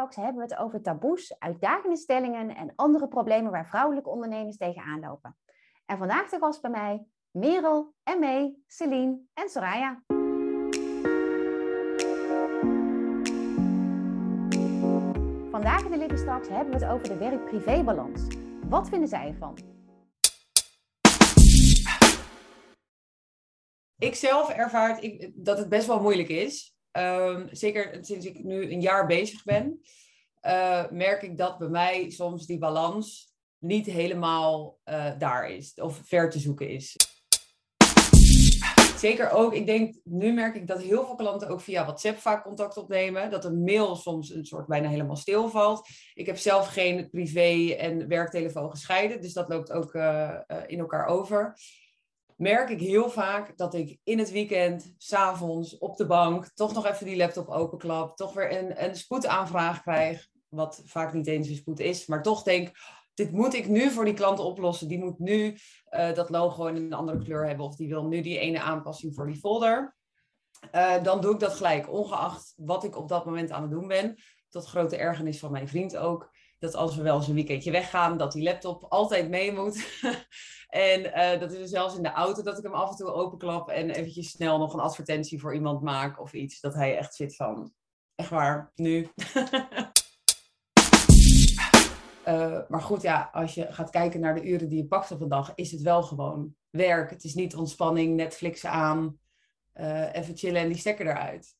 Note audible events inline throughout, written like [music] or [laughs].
Talks hebben we het over taboes, uitdagende stellingen en andere problemen waar vrouwelijke ondernemers tegenaan lopen. En vandaag de gast bij mij Merel, Emme, Celine en Soraya. Vandaag in de Lippen Talks hebben we het over de werk-privé-balans. Wat vinden zij ervan? Ik zelf ervaar ik, dat het best wel moeilijk is. Ehm, zeker sinds ik nu een jaar bezig ben, uh, merk ik dat bij mij soms die balans niet helemaal uh, daar is of ver te zoeken is. Zeker ook, ik denk, nu merk ik dat heel veel klanten ook via WhatsApp vaak contact opnemen. Dat de mail soms een soort bijna helemaal stilvalt. Ik heb zelf geen privé- en werktelefoon gescheiden, dus dat loopt ook uh, in elkaar over merk ik heel vaak dat ik in het weekend, s'avonds, op de bank, toch nog even die laptop openklap, toch weer een, een spoedaanvraag krijg, wat vaak niet eens een spoed is, maar toch denk, dit moet ik nu voor die klanten oplossen. Die moet nu uh, dat logo in een andere kleur hebben of die wil nu die ene aanpassing voor die folder. Uh, dan doe ik dat gelijk, ongeacht wat ik op dat moment aan het doen ben. Tot grote ergernis van mijn vriend ook. Dat als we wel eens een weekendje weggaan, dat die laptop altijd mee moet. [laughs] En uh, dat is dus zelfs in de auto dat ik hem af en toe openklap en eventjes snel nog een advertentie voor iemand maak of iets. Dat hij echt zit van, echt waar, nu. uh, [laughs] maar goed, ja, als je gaat kijken naar de uren die je pakt op een dag, is het wel gewoon werk. Het is niet ontspanning, Netflix aan, uh, even chillen en die stekker eruit.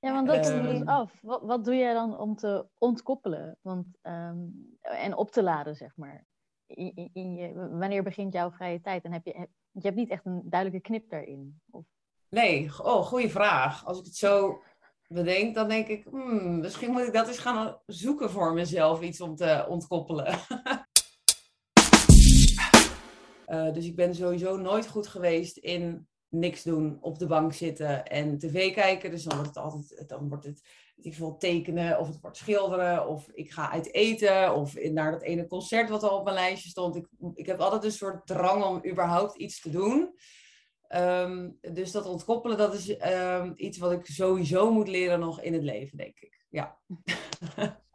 Ja, want dat is um, af. Wat, wat doe jij dan om te ontkoppelen want, um, en op te laden, zeg maar? in, in je, wanneer begint jouw vrije tijd? En heb je, je hebt niet echt een duidelijke knip daarin. Of... Nee, oh, goede vraag. Als ik het zo bedenk, dan denk ik, hmm, misschien moet ik dat eens gaan zoeken voor mezelf, iets om te ontkoppelen. uh, [laughs] dus ik ben sowieso nooit goed geweest in niks doen, op de bank zitten en tv kijken. Dus dan wordt het altijd, dan wordt het ik wil tekenen of het wordt schilderen of ik ga uit eten of naar dat ene concert wat al op mijn lijstje stond. Ik, ik heb altijd een soort drang om überhaupt iets te doen. Um, dus dat ontkoppelen, dat is um, iets wat ik sowieso moet leren nog in het leven, denk ik. Ja. [laughs]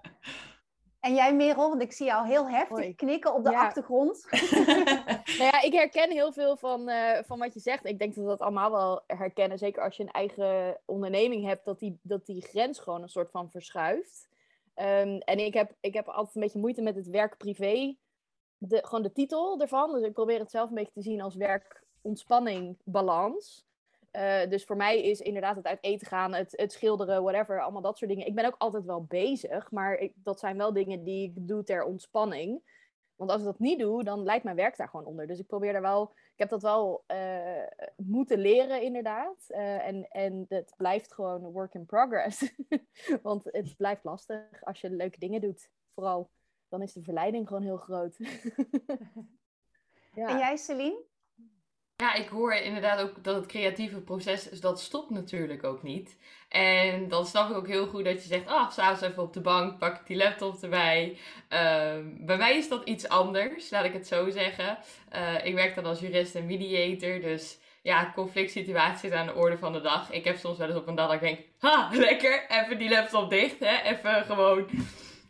En jij, Merel, want ik zie jou heel heftig Hoi. knikken op de ja. achtergrond. [laughs] [laughs] nou ja, ik herken heel veel van, uh, van wat je zegt. Ik denk dat we dat allemaal wel herkennen. Zeker als je een eigen onderneming hebt, dat die, dat die grens gewoon een soort van verschuift. Um, en ik heb, ik heb altijd een beetje moeite met het werk-privé. De, gewoon de titel ervan. Dus ik probeer het zelf een beetje te zien als werk-ontspanning-balans. Uh, dus voor mij is inderdaad het uit eten gaan, het, het, schilderen, whatever, allemaal dat soort dingen. Ik ben ook altijd wel bezig, maar dat zijn wel dingen die ik doe ter ontspanning. Want als ik dat niet doe, dan lijkt mijn werk daar gewoon onder. Dus ik probeer daar wel, ik heb dat wel uh, moeten leren inderdaad. Uh, en, en het blijft gewoon work in progress. [laughs] Want het blijft lastig als je leuke dingen doet. Vooral, dan is de verleiding gewoon heel groot. [laughs] ja. En jij Celine? Ja, ik hoor inderdaad ook dat het creatieve proces, dat stopt natuurlijk ook niet. En dan snap ik ook heel goed dat je zegt, ah, s'avonds even op de bank, pak ik die laptop erbij. Uh, bij mij is dat iets anders, laat ik het zo zeggen. Uh, ik werk dan als jurist en mediator, dus ja, conflict situaties aan de orde van de dag. Ik heb soms wel eens op een dag dat ik denk, ha, lekker, even die laptop dicht, hè, even gewoon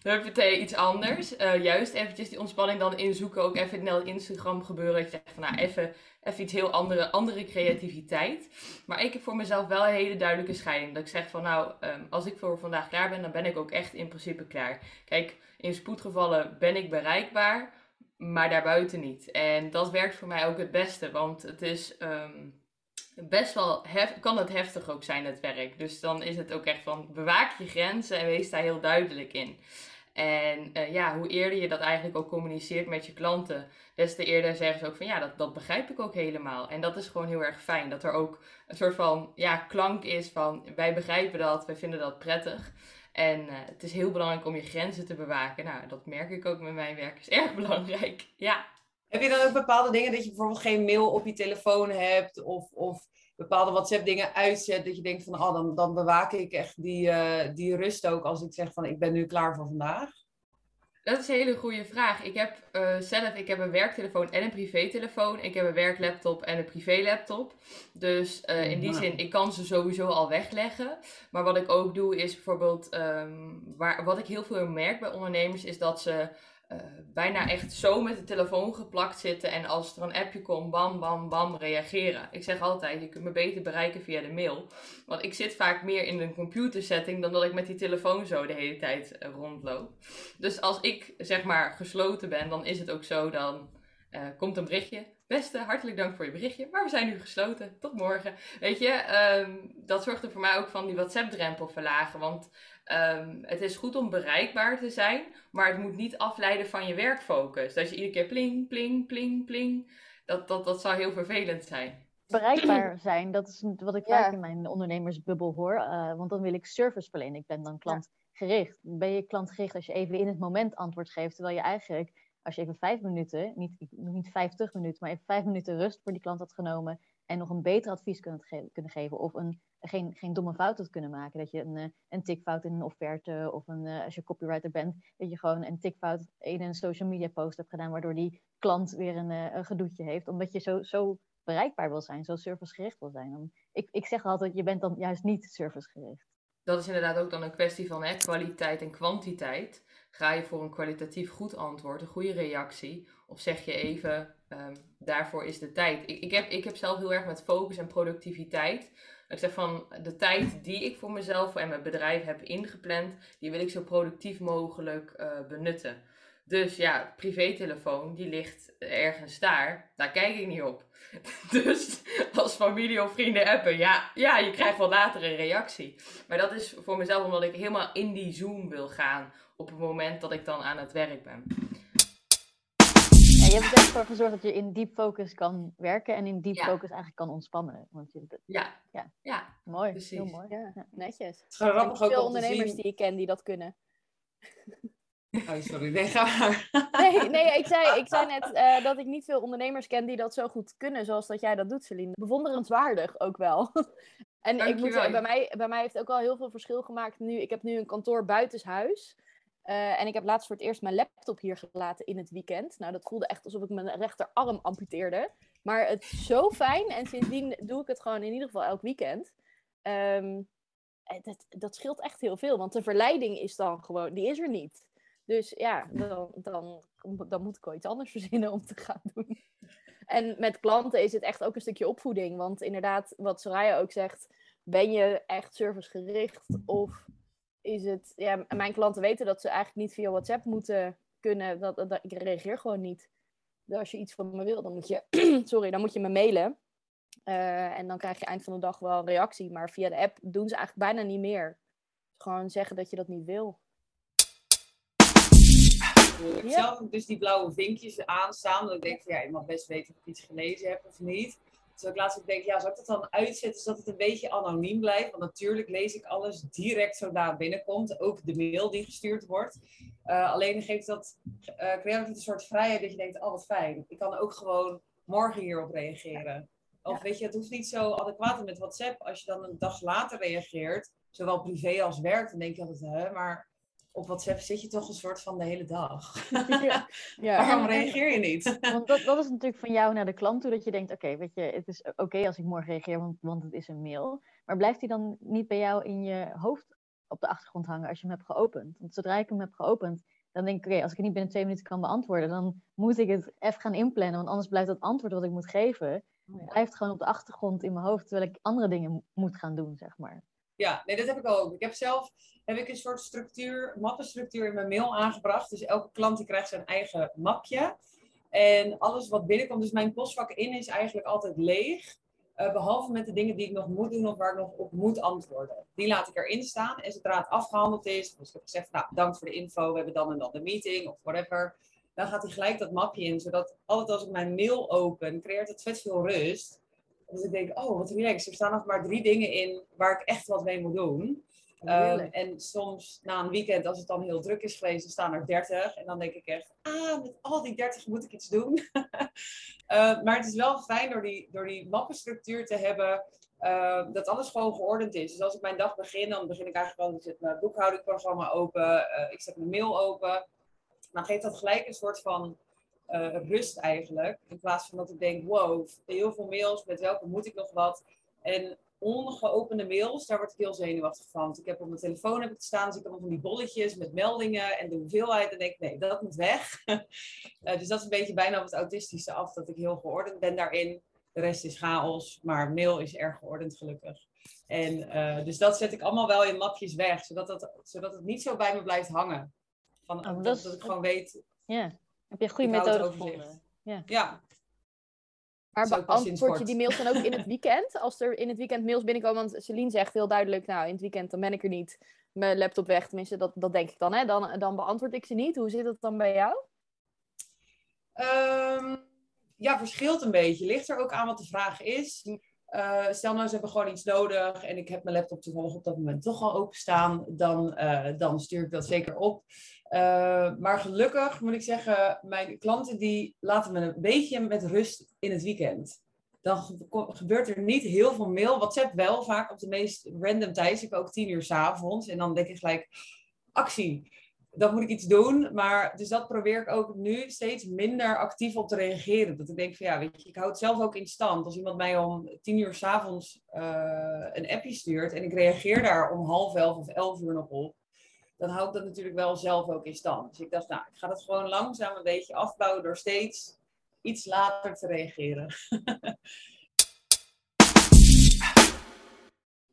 huppatee, iets anders. Uh, juist eventjes die ontspanning dan inzoeken. Ook even in Instagram gebeuren. Dat je zegt van nou even, even iets heel andere, andere creativiteit. Maar ik heb voor mezelf wel een hele duidelijke scheiding. Dat ik zeg van nou, um, als ik voor vandaag klaar ben, dan ben ik ook echt in principe klaar. Kijk, in spoedgevallen ben ik bereikbaar, maar daarbuiten niet. En dat werkt voor mij ook het beste. Want het is... Um, best wel kan het heftig ook zijn, het werk. Dus dan is het ook echt van bewaak je grenzen en wees daar heel duidelijk in. En uh, ja, hoe eerder je dat eigenlijk ook communiceert met je klanten, des te eerder zeggen ze ook van ja, dat, dat begrijp ik ook helemaal. En dat is gewoon heel erg fijn. Dat er ook een soort van ja, klank is van wij begrijpen dat, wij vinden dat prettig. En uh, het is heel belangrijk om je grenzen te bewaken. Nou, dat merk ik ook met mijn werk. is erg [laughs] belangrijk. Ja. Heb je dan ook bepaalde dingen dat je bijvoorbeeld geen mail op je telefoon hebt of, of bepaalde WhatsApp dingen uitzet, dat je denkt van, oh, dan, dan bewaak ik echt die, uh, die rust ook als ik zeg van, ik ben nu klaar voor vandaag? Dat is een hele goede vraag. Ik heb uh, zelf ik heb een werktelefoon en een privételefoon. Ik heb een werklaptop en een privélaptop. Dus uh, in die zin, ik kan ze sowieso al wegleggen. Maar wat ik ook doe is bijvoorbeeld, um, waar, wat ik heel veel merk bij ondernemers, is dat ze uh, bijna echt zo met de telefoon geplakt zitten. En als er een appje komt, bam, bam, bam, reageren. Ik zeg altijd, je kunt me beter bereiken via de mail. Want ik zit vaak meer in een computersetting dan dat ik met die telefoon zo de hele tijd uh, rondloop. Dus als ik zeg maar gesloten ben, dan is het ook zo, dan uh, komt een berichtje. Beste, hartelijk dank voor je berichtje, maar we zijn nu gesloten. Tot morgen. Weet je, um, dat zorgt er voor mij ook van die WhatsApp-drempel verlagen. Want Um, het is goed om bereikbaar te zijn, maar het moet niet afleiden van je werkfocus. Dat je iedere keer pling, pling, pling, pling. Dat, dat, dat zou heel vervelend zijn. Bereikbaar [clears throat] zijn, dat is wat ik vaak in mijn ondernemersbubbel hoor. Uh, want dan wil ik service verlenen. Ik ben dan klantgericht. Ben je klantgericht als je even in het moment antwoord geeft, terwijl je eigenlijk, als je even vijf minuten, niet, niet vijftig minuten, maar even vijf minuten rust voor die klant had genomen en nog een beter advies kunt ge kunnen geven of een geen, geen domme fout had kunnen maken. Dat je een, eh, een tikfout in een offerte of een, uh, als je copywriter bent, dat je gewoon een tikfout in een social media post hebt gedaan, waardoor die klant weer een, uh, een gedoetje heeft. Omdat je zo, zo bereikbaar wil zijn, zo servicegericht wil zijn. Ik, ik zeg altijd, je bent dan juist niet servicegericht. Dat is inderdaad ook dan een kwestie van hè, kwaliteit en kwantiteit. Ga je voor een kwalitatief goed antwoord, een goede reactie? Of zeg je even, um, daarvoor is de tijd. Ik, ik, heb, ik heb zelf heel erg met focus en productiviteit. Ik zeg van de tijd die ik voor mezelf en mijn bedrijf heb ingepland, die wil ik zo productief mogelijk uh, benutten. Dus ja, privételefoon, die ligt ergens daar. Daar kijk ik niet op. [laughs] Dus als familie of vrienden appen, ja, ja, je krijgt wel later een reactie. Maar dat is voor mezelf omdat ik helemaal in die zoom wil gaan op het moment dat ik dan aan het werk ben je hebt er echt voor gezorgd dat je in deep focus kan werken en in deep focus eigenlijk kan ontspannen. Want je, ja. ja. ja, mooi. Precies. Heel mooi. Ja. netjes. Het is gewoon grappig ook veel ondernemers die ik ken die dat kunnen. [laughs] Oh, sorry. Nee, ga maar. Nee, nee ik, zei, ik zei net uh, dat ik niet veel ondernemers ken die dat zo goed kunnen zoals dat jij dat doet, Celine. Bewonderenswaardig ook wel. [laughs] En ik moet bij mij, bij mij heeft ook al heel veel verschil gemaakt nu. Ik heb nu een kantoor buitenshuis. Uh, en ik heb laatst voor het eerst mijn laptop hier gelaten in het weekend. Nou, dat voelde echt alsof ik mijn rechterarm amputeerde. Maar het is zo fijn en sindsdien doe ik het gewoon in ieder geval elk weekend. Um, dat, dat scheelt echt heel veel, want de verleiding is dan gewoon, die is er niet. Dus ja, dan, dan, dan moet ik wel iets anders [laughs] verzinnen om te gaan doen. En met klanten is het echt ook een stukje opvoeding. Want inderdaad, wat Soraya ook zegt, ben je echt servicegericht of is het, ja, mijn klanten weten dat ze eigenlijk niet via WhatsApp moeten kunnen. Dat, dat, ik reageer gewoon niet. Dus als je iets van me wil, dan moet je, [clears throat] sorry, dan moet je me mailen. Uh, en dan krijg je eind van de dag wel een reactie. Maar via de app doen ze eigenlijk bijna niet meer. Gewoon zeggen dat je dat niet wil. Ik zelf dus die blauwe vinkjes aanstaan. Dat ik denk van ja, je mag best weten of ik iets gelezen heb of niet. Dus ik laatst ook denk, ja, zou ik dat dan uitzetten zodat het een beetje anoniem blijft? Want natuurlijk lees ik alles direct zodra binnenkomt. Ook de mail die gestuurd wordt. Uh, alleen geeft dat, uh, creëert het een soort vrijheid dat je denkt, oh wat fijn. Ik kan ook gewoon morgen hierop reageren. Of weet je, het hoeft niet zo adequaat met WhatsApp. Als je dan een dag later reageert, zowel privé als werk, dan denk je altijd, hè, maar op WhatsApp zit je toch een soort van de hele dag. [laughs] Ja. [laughs] ja. Waarom reageer je niet? [laughs] Want dat, dat is natuurlijk van jou naar de klant toe, dat je denkt, oké, weet je, het is oké als ik morgen reageer, want, want het is een mail. Maar blijft die dan niet bij jou in je hoofd op de achtergrond hangen als je hem hebt geopend? Want zodra ik hem heb geopend, dan denk ik, oké, als ik het niet binnen twee minuten kan beantwoorden, dan moet ik het even gaan inplannen, want anders blijft dat antwoord wat ik moet geven, oh blijft gewoon op de achtergrond in mijn hoofd, terwijl ik andere dingen moet gaan doen, zeg maar. Ja, nee, dat heb ik ook. Ik heb zelf heb ik een soort structuur, mappenstructuur in mijn mail aangebracht. Dus elke klant die krijgt zijn eigen mapje. En alles wat binnenkomt, dus mijn postvak in is eigenlijk altijd leeg. Uh, behalve met de dingen die ik nog moet doen of waar ik nog op moet antwoorden. Die laat ik erin staan. En zodra het afgehandeld is, dus ik heb gezegd, nou, dank voor de info, we hebben dan en dan de meeting of whatever. Dan gaat hij gelijk dat mapje in, zodat altijd als ik mijn mail open, creëert het vet veel rust. Dus ik denk, oh, wat relaxed. Er staan nog maar drie dingen in waar ik echt wat mee moet doen. Um, en soms na een weekend, als het dan heel druk is geweest, dan staan er 30. En dan denk ik echt, ah, met al die 30 moet ik iets doen. uh, [laughs] maar het is wel fijn door die, door die mappenstructuur te hebben, uh, dat alles gewoon geordend is. Dus als ik mijn dag begin, dan begin ik eigenlijk gewoon, ik zet mijn boekhoudingprogramma open, uh, ik zet mijn mail open. dan geeft dat gelijk een soort van eh, rust eigenlijk. In plaats van dat ik denk, wow, heel veel mails, met welke moet ik nog wat? En ongeopende mails, daar word ik heel zenuwachtig van. Want ik heb op mijn telefoon heb ik staan, dus ik heb allemaal van die bolletjes met meldingen en de hoeveelheid. En denk ik, nee, dat moet weg. uh, [laughs] dus dat is een beetje bijna op het autistische af, dat ik heel geordend ben daarin. De rest is chaos, maar mail is erg geordend gelukkig. En uh, dus dat zet ik allemaal wel in mapjes weg, zodat, dat, zodat het niet zo bij me blijft hangen. Van, oh, dat, dat, dat, ik gewoon weet. Ja, heb je een goede methode gevonden. Ja. ja. Maar beantwoord je die mails dan ook in het [laughs] weekend? Als er in het weekend mails binnenkomen, want Celine zegt heel duidelijk, nou in het weekend dan ben ik er niet, mijn laptop weg, tenminste dat, dat denk ik dan, hè? Dan, dan beantwoord ik ze niet. Hoe zit het dan bij jou? Um, ja, verschilt een beetje. Ligt er ook aan wat de vraag is. Uh, stel nou, ze hebben gewoon iets nodig en ik heb mijn laptop toevallig op dat moment toch al openstaan, dan, uh, dan stuur ik dat zeker op. Uh, maar gelukkig moet ik zeggen, mijn klanten die laten me een beetje met rust in het weekend. Dan gebeurt er niet heel veel mail. WhatsApp wel vaak op de meest random tijd. Ik ook tien uur s'avonds. En dan denk ik gelijk, actie dan moet ik iets doen. Maar dus dat probeer ik ook nu steeds minder actief op te reageren. Dat ik denk van ja, weet je, ik hou het zelf ook in stand. Als iemand mij om tien uur s'avonds uh, een appje stuurt en ik reageer daar om half elf of elf uur nog op, dan hou ik dat natuurlijk wel zelf ook in stand. Dus ik dacht, nou, ik ga dat gewoon langzaam een beetje afbouwen door steeds iets later te reageren. [laughs]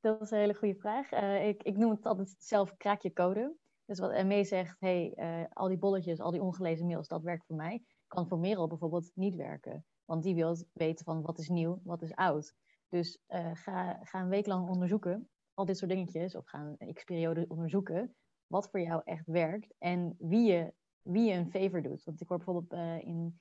Dat is een hele goede vraag. Uh, ik, ik noem het altijd zelf kraakje code. Dus wat ME zegt, hey, uh, al die bolletjes, al die ongelezen mails, dat werkt voor mij. Kan voor Merel bijvoorbeeld niet werken. Want die wil weten van wat is nieuw, wat is oud. Dus uh, ga, ga een week lang onderzoeken, al dit soort dingetjes, of ga een x-periode onderzoeken, wat voor jou echt werkt en wie je, wie je een favor doet. Want ik hoor bijvoorbeeld uh, in,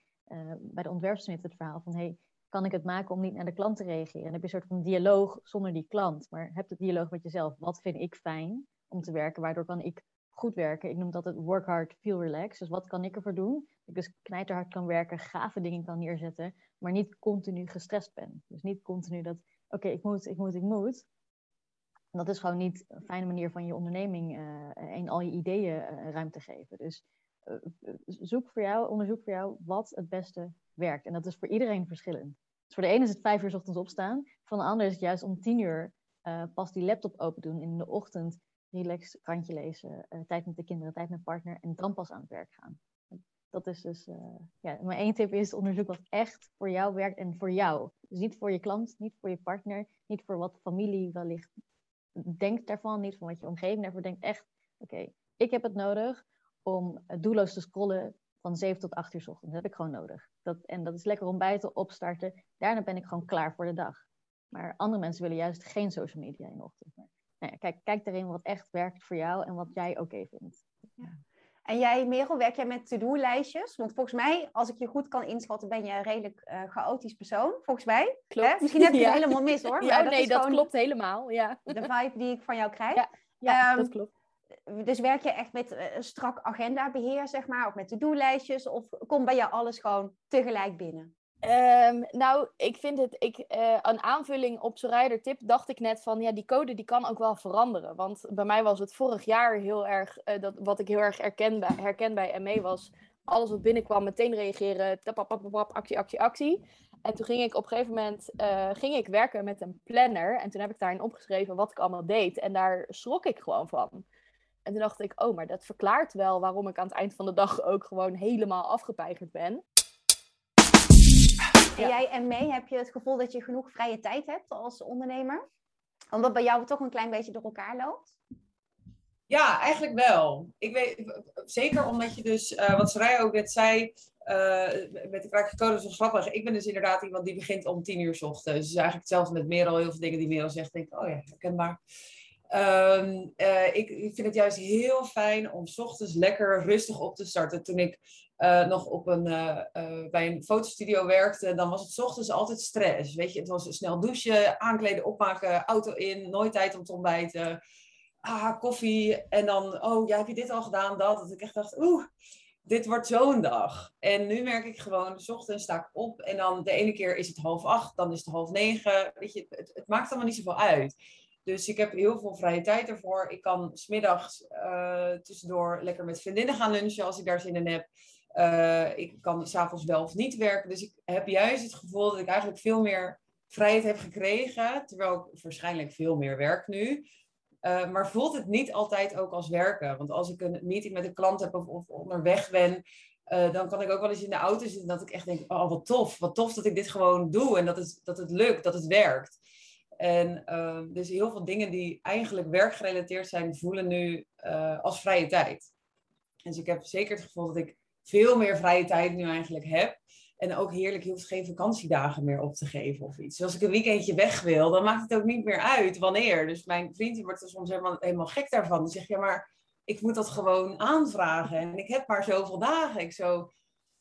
bij de ontwerpsmith het verhaal van, hey, kan ik het maken om niet naar de klant te reageren? En dan heb je een soort van dialoog zonder die klant, maar heb het dialoog met jezelf. Wat vind ik fijn om te werken? Waardoor kan ik goed werken. Ik noem dat het work hard, feel relaxed. Dus wat kan ik ervoor doen? Ik dus knijterhard kan werken, gave dingen kan neerzetten, maar niet continu gestrest ben. Dus niet continu dat, oké, ik moet, ik moet, ik moet. Dat is gewoon niet een fijne manier van je onderneming uh, en al je ideeën uh, ruimte geven. Dus uh, zoek voor jou, onderzoek voor jou wat het beste werkt. En dat is voor iedereen verschillend. Dus voor de ene is het vijf uur s ochtends opstaan. Voor de ander is het juist om tien uur pas die laptop open doen in de ochtend relax, krantje lezen, tijd met de kinderen, tijd met partner en dan pas aan het werk gaan. Dat is dus, ja, mijn één tip is onderzoek wat echt voor jou werkt en voor jou. Dus niet voor je klant, niet voor je partner, niet voor wat familie wellicht denkt daarvan, niet van wat je omgeving daarvoor denkt. Echt, oké, ik heb het nodig om doelloos te scrollen van 7 tot 8 uur s ochtends. Dat heb ik gewoon nodig. Dat, en dat is lekker ontbijten, opstarten. Daarna ben ik gewoon klaar voor de dag. Maar andere mensen willen juist geen social media in de ochtend nou ja, kijk, kijk erin wat echt werkt voor jou en wat jij oké vindt. Ja. En jij, Merel, werk jij met to-do-lijstjes? Want volgens mij, als ik je goed kan inschatten, ben je een redelijk uh, chaotisch persoon, volgens mij. Klopt. Misschien heb je [laughs] het helemaal mis, hoor. [laughs] Ja, nee, dat klopt helemaal, ja. De vibe die ik van jou krijg. Ja, ja um, dat klopt. Dus werk je echt met uh, strak agendabeheer, zeg maar, of met to-do-lijstjes? Of komt bij jou alles gewoon tegelijk binnen? Um, nou, ik vind het, ik, uh, een aanvulling op Soraya tip dacht ik net van, ja, die code die kan ook wel veranderen. Want bij mij was het vorig jaar heel erg, uh, dat, wat ik heel erg herken bij, herken bij ME was, alles wat binnenkwam, meteen reageren, tapapapapap, actie, actie, actie. En toen ging ik op een gegeven moment, uh, ging ik werken met een planner. En toen heb ik daarin opgeschreven wat ik allemaal deed. En daar schrok ik gewoon van. En toen dacht ik, oh, maar dat verklaart wel waarom ik aan het eind van de dag ook gewoon helemaal afgepeigerd ben. En jij en mee heb je het gevoel dat je genoeg vrije tijd hebt als ondernemer? Omdat bij jou toch een klein beetje door elkaar loopt? Ja, eigenlijk wel. Ik weet, zeker omdat je dus, uh, wat Saraya ook net zei, uh, met de kraakcode is wel grappig. Ik ben dus inderdaad iemand die begint om tien uur s ochtends. Dus eigenlijk hetzelfde met Merel. Heel veel dingen die Merel zegt, denk ik, oh ja, herkenbaar. Um, uh, ik, ik, vind het juist heel fijn om ochtends lekker rustig op te starten. Toen ik uh, nog op een, uh, bij een fotostudio werkte, dan was het ochtends altijd stress. Weet je, het was snel douchen, aankleden, opmaken, auto in, nooit tijd om te ontbijten. Ah, koffie. En dan, oh ja, heb je dit al gedaan? Dat. Dat ik echt dacht, oeh, dit wordt zo'n dag. En nu merk ik gewoon, s ochtends sta ik op en dan de ene keer is het half acht, dan is het half negen. Weet je, het, het maakt allemaal niet zoveel uit. Dus ik heb heel veel vrije tijd ervoor. Ik kan smiddags uh, tussendoor lekker met vriendinnen gaan lunchen als ik daar zin in heb. Uh, ik kan s'avonds wel of niet werken. Dus ik heb juist het gevoel dat ik eigenlijk veel meer vrijheid heb gekregen. Terwijl ik waarschijnlijk veel meer werk nu. Uh, maar voelt het niet altijd ook als werken? Want als ik een meeting met een klant heb of, of onderweg ben, dan kan ik ook wel eens in de auto zitten dat ik echt denk, oh wat tof, wat tof dat ik dit gewoon doe en dat het, dat het lukt, dat het werkt. En uh, dus heel veel dingen die eigenlijk werkgerelateerd zijn, voelen nu als vrije tijd. Dus ik heb zeker het gevoel dat ik veel meer vrije tijd nu eigenlijk heb. En ook heerlijk, je hoeft geen vakantiedagen meer op te geven of iets. Dus als ik een weekendje weg wil, dan maakt het ook niet meer uit wanneer. Dus mijn vriend wordt er soms helemaal, helemaal gek daarvan. Die zegt, ja, maar ik moet dat gewoon aanvragen. En ik heb maar zoveel dagen. Ik zo,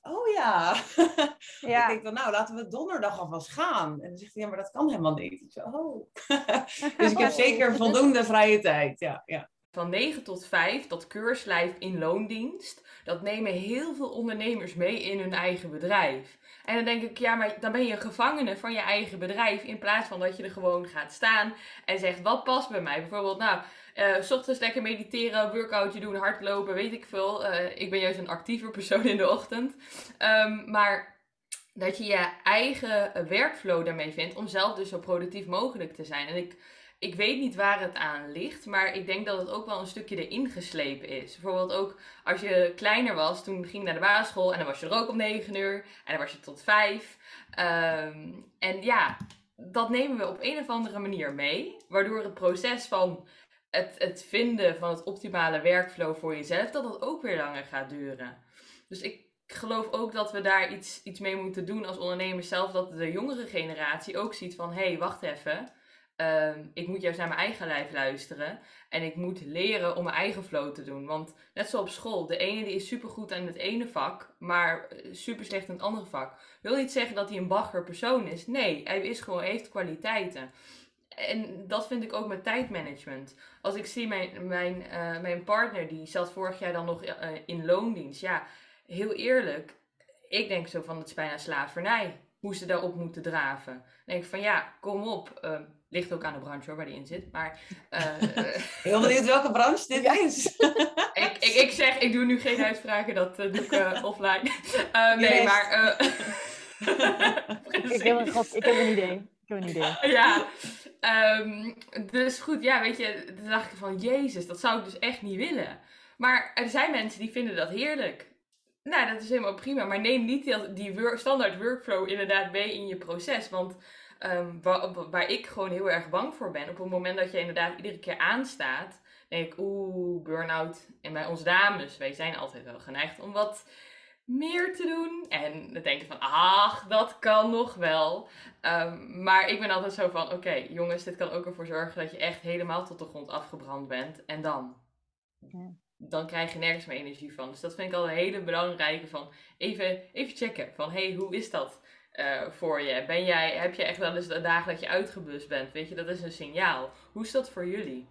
oh ja. [laughs] ja. ik denk dan, nou, laten we donderdag alvast gaan. En dan zegt hij, ja, maar dat kan helemaal niet. Ik zo, oh. [laughs] dus ik heb [laughs] zeker voldoende vrije tijd, ja. ja. Van 9 tot 5, dat keurslijf in loondienst, dat nemen heel veel ondernemers mee in hun eigen bedrijf. En dan denk ik, ja, maar dan ben je een gevangene van je eigen bedrijf. In plaats van dat je er gewoon gaat staan en zegt, wat past bij mij? Bijvoorbeeld, nou, s ochtends lekker mediteren, workoutje doen, hardlopen, weet ik veel. Uh, ik ben juist een actiever persoon in de ochtend. Um, maar dat je je eigen werkflow daarmee vindt om zelf dus zo productief mogelijk te zijn. En ik ik weet niet waar het aan ligt, maar ik denk dat het ook wel een stukje erin geslepen is. Bijvoorbeeld ook als je kleiner was, toen ging je naar de basisschool en dan was je er ook om 9 uur en dan was je tot 5. Um, en ja, dat nemen we op een of andere manier mee, waardoor het proces van het, het vinden van het optimale werkflow voor jezelf, dat dat ook weer langer gaat duren. Dus ik geloof ook dat we daar iets, iets mee moeten doen als ondernemers zelf, dat de jongere generatie ook ziet van, hé, hey, wacht even Ehm, ik moet juist naar mijn eigen lijf luisteren. En ik moet leren om mijn eigen flow te doen. Want net zoals op school, de ene die is supergoed aan het ene vak, maar eh, super slecht in het andere vak. Wil niet zeggen dat hij een bagger persoon is. Nee, hij is gewoon, heeft kwaliteiten. En dat vind ik ook met tijdmanagement. Als ik zie mijn, mijn, uh, mijn partner, die zat vorig jaar dan nog uh, in loondienst. Ja, heel eerlijk. Ik denk zo van, het is bijna slavernij. Hoe ze daarop moeten draven. Dan denk ik van, ja, kom op. Uh, Ligt ook aan de branche hoor, waar die in zit. Maar, uh, [laughs] Heel benieuwd welke branche dit is. [laughs] ik, ik, ik, zeg, ik doe nu geen uitspraken, dat uh, doe ik uh, [laughs] offline. nee, maar... ik, heb een, God, ik heb een idee. Ik heb een idee. ja, um, dus goed, ja, weet je, toen dacht ik van, jezus, dat zou ik dus echt niet willen. Maar er zijn mensen die vinden dat heerlijk. Nou, dat is helemaal prima. Maar neem niet die, die work, standaard workflow inderdaad mee in je proces. Want Um, waar, waar, ik gewoon heel erg bang voor ben. Op het moment dat je inderdaad iedere keer aanstaat, denk ik, oeh, burn-out. En bij ons dames, wij zijn altijd wel geneigd om wat meer te doen. En dan denk je van, ach, dat kan nog wel. Um, maar ik ben altijd zo van, oké, jongens, dit kan ook ervoor zorgen dat je echt helemaal tot de grond afgebrand bent. En dan? Ja. Dan krijg je nergens meer energie van. Dus dat vind ik al een hele belangrijke van, even, even checken van, hey, hoe is dat? Uh, voor je? Ben jij, heb je echt wel eens de dagen dat je uitgebust bent? Weet je, dat is een signaal. Hoe is dat voor jullie?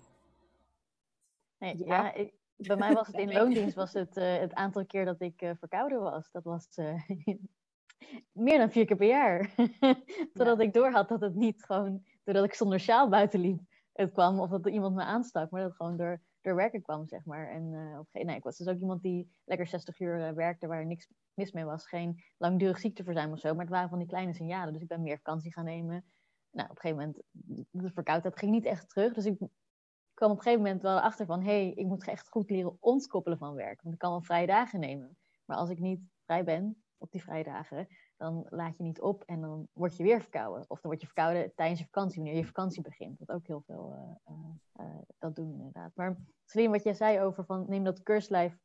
Nee, ja, ik, bij mij was het in loondienst was het, uh, het aantal keer dat ik uh, verkouden was. Dat was [laughs] meer dan vier keer per jaar. [laughs] Totdat ja. ik doorhad dat het niet gewoon doordat ik zonder sjaal buiten liep het kwam. Of dat er iemand me aanstak. Maar dat gewoon door, door werken kwam, zeg maar. En op een nee, ik was dus ook iemand die lekker 60 uur werkte waar niks mis mee was. Geen langdurig ziekteverzuim of zo, maar het waren van die kleine signalen. Dus ik ben meer vakantie gaan nemen. Nou, op een gegeven moment, de verkoudheid ging niet echt terug. Dus ik kwam op een gegeven moment wel achter van... hé, hey, ik moet echt goed leren ontkoppelen van werk. Want ik kan wel vrije dagen nemen. Maar als ik niet vrij ben op die vrije dagen... dan laat je niet op en dan word je weer verkouden. Of dan word je verkouden tijdens je vakantie, wanneer je vakantie begint. Wat ook heel veel uh, uh, uh, dat doen inderdaad. Maar Celine, wat jij zei over van neem dat keurslijf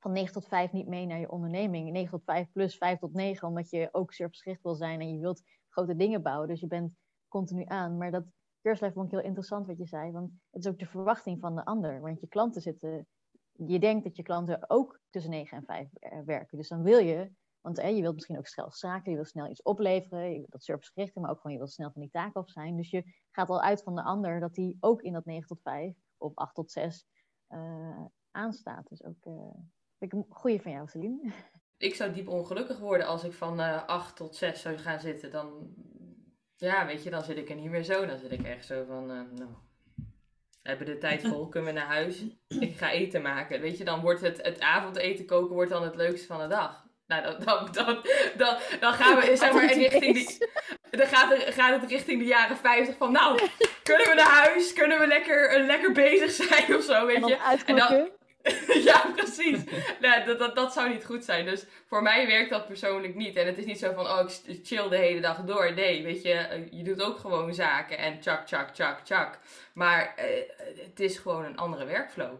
van 9 tot 5 niet mee naar je onderneming. 9 tot 5 plus 5 tot 9, omdat je ook surfgeschikt wil zijn en je wilt grote dingen bouwen. Dus je bent continu aan. Maar dat keurslijf vond ik heel interessant wat je zei. Want het is ook de verwachting van de ander. Want je klanten zitten. Je denkt dat je klanten ook tussen 9 en 5 werken. Dus dan wil je. Want je wilt misschien ook snel zaken, je wilt snel iets opleveren, je wilt dat servicegericht, maar ook gewoon je wilt snel van die taken af zijn. Dus je gaat al uit van de ander dat die ook in dat 9 tot 5 of 8 tot 6 uh, aanstaat. Dus ook Vind ik een goeie van jou, Celine. Ik zou diep ongelukkig worden als ik van uh, eh, 8 tot 6 zou gaan zitten. Dan, ja, weet je, dan zit ik er niet meer zo. Dan zit ik echt zo van, nou, hebben de tijd vol, kunnen we naar huis? Ik ga eten maken. Weet je, dan wordt het, het avondeten koken wordt dan het leukste van de dag. Nou, dan, dan, dan, dan, dan gaan we [laughs] zeg maar, richting die, dan gaat, het, gaat het richting de jaren 50 van, nou, kunnen we naar huis? Kunnen we lekker, lekker bezig zijn of zo, weet je? En dan, [laughs] ja, precies. Dat, dat, dat zou niet goed zijn. Dus voor mij werkt dat persoonlijk niet. En het is niet zo van, oh, ik chill de hele dag door. Nee, weet je, eh, je doet ook gewoon zaken en tjak, tjak, tjak, tjak. Maar eh, het is gewoon een andere workflow.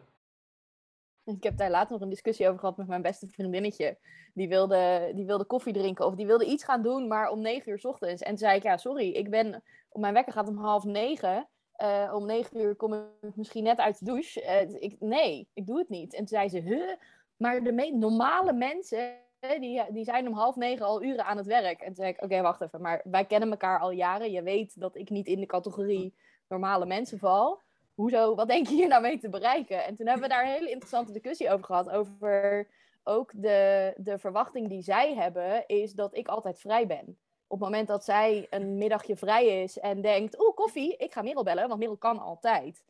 Ik heb daar later nog een discussie over gehad met mijn beste vriendinnetje. Die wilde, die wilde koffie drinken of die wilde iets gaan doen, maar om negen uur s ochtends. En toen zei ik, ja, sorry, ik ben, op mijn wekker gaat om half negen. Uh, om negen uur kom ik misschien net uit de douche. Uh, ik, nee, ik doe het niet. En toen zei ze, huh? Maar de normale mensen, die, die zijn om half negen al uren aan het werk. En toen zei ik, oké, wacht even. Maar wij kennen elkaar al jaren. Je weet dat ik niet in de categorie normale mensen val. Hoezo, wat denk je hier nou mee te bereiken? En toen hebben we daar een hele interessante discussie over gehad. Over ook de, de verwachting die zij hebben, is dat ik altijd vrij ben op het moment dat zij een middagje vrij is en denkt, oeh, koffie, ik ga Merel bellen, want Merel kan altijd.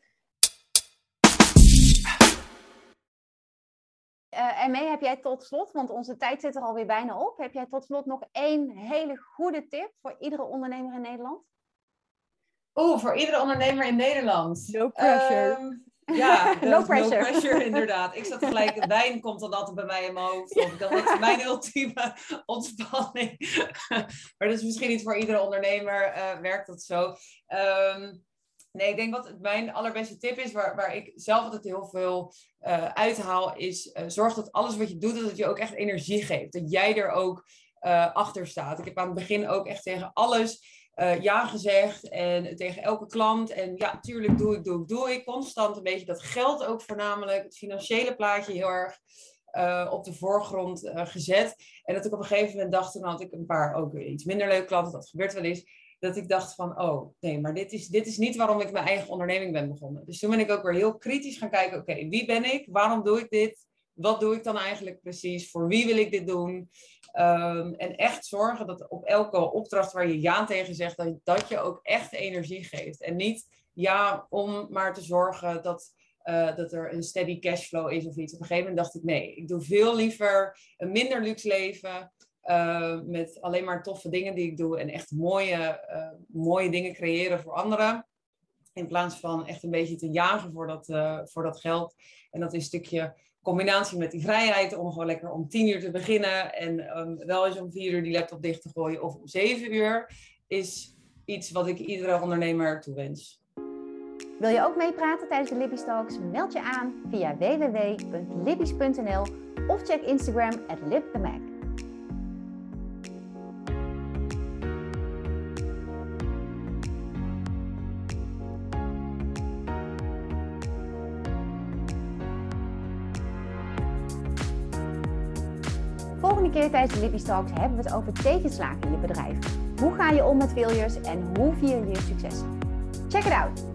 Uh, en mee heb jij tot slot, want onze tijd zit er alweer bijna op, heb jij tot slot nog één hele goede tip voor iedere ondernemer in Nederland? Oeh, voor iedere ondernemer in Nederland. No pressure. Ehm, ja, [laughs] no pressure. no pressure. [laughs] inderdaad. Ik zat gelijk, wijn komt dan altijd bij mij in mijn hoofd. Of dat is mijn [laughs] ultieme ontspanning. maar dat is misschien niet voor iedere ondernemer, uh, werkt dat zo. Ehm, nee, ik denk wat mijn allerbeste tip is, waar, waar ik zelf altijd heel veel uh, uithaal, is uh, zorg dat alles wat je doet, dat het je ook echt energie geeft. Dat jij er ook achter staat. Ik heb aan het begin ook echt tegen alles uh, ja gezegd en tegen elke klant. En ja, tuurlijk doe ik, doe ik, doe ik. Constant een beetje dat geld ook voornamelijk, het financiële plaatje heel erg uh, op de voorgrond uh, gezet. En dat ik op een gegeven moment dacht, toen had ik een paar ook iets minder leuke klanten, dat gebeurt wel eens. Dat ik dacht van, oh nee, maar dit is, dit is niet waarom ik mijn eigen onderneming ben begonnen. Dus toen ben ik ook weer heel kritisch gaan kijken, oké, wie ben ik? Waarom doe ik dit? Wat doe ik dan eigenlijk precies? Voor wie wil ik dit doen? Um, en echt zorgen dat op elke opdracht waar je ja tegen zegt, dat, dat je ook echt energie geeft. En niet ja om maar te zorgen dat, uh, dat er een steady cashflow is of iets. Op een gegeven moment dacht ik, nee, ik doe veel liever een minder luxe leven. Uh, met alleen maar toffe dingen die ik doe en echt mooie, uh, mooie dingen creëren voor anderen. In plaats van echt een beetje te jagen voor dat, voor dat geld. En dat is een stukje combinatie met die vrijheid om gewoon lekker om tien uur te beginnen en um, wel eens om vier uur die laptop dicht te gooien of om zeven uur, is iets wat ik iedere ondernemer toewens. Wil je ook meepraten tijdens de Libby Talks? Meld je aan via www.libbies.nl of check Instagram at keer tijdens de Lippy Talks hebben we het over tegenslagen in je bedrijf. Hoe ga je om met failures en hoe vier je je successen? Check it out!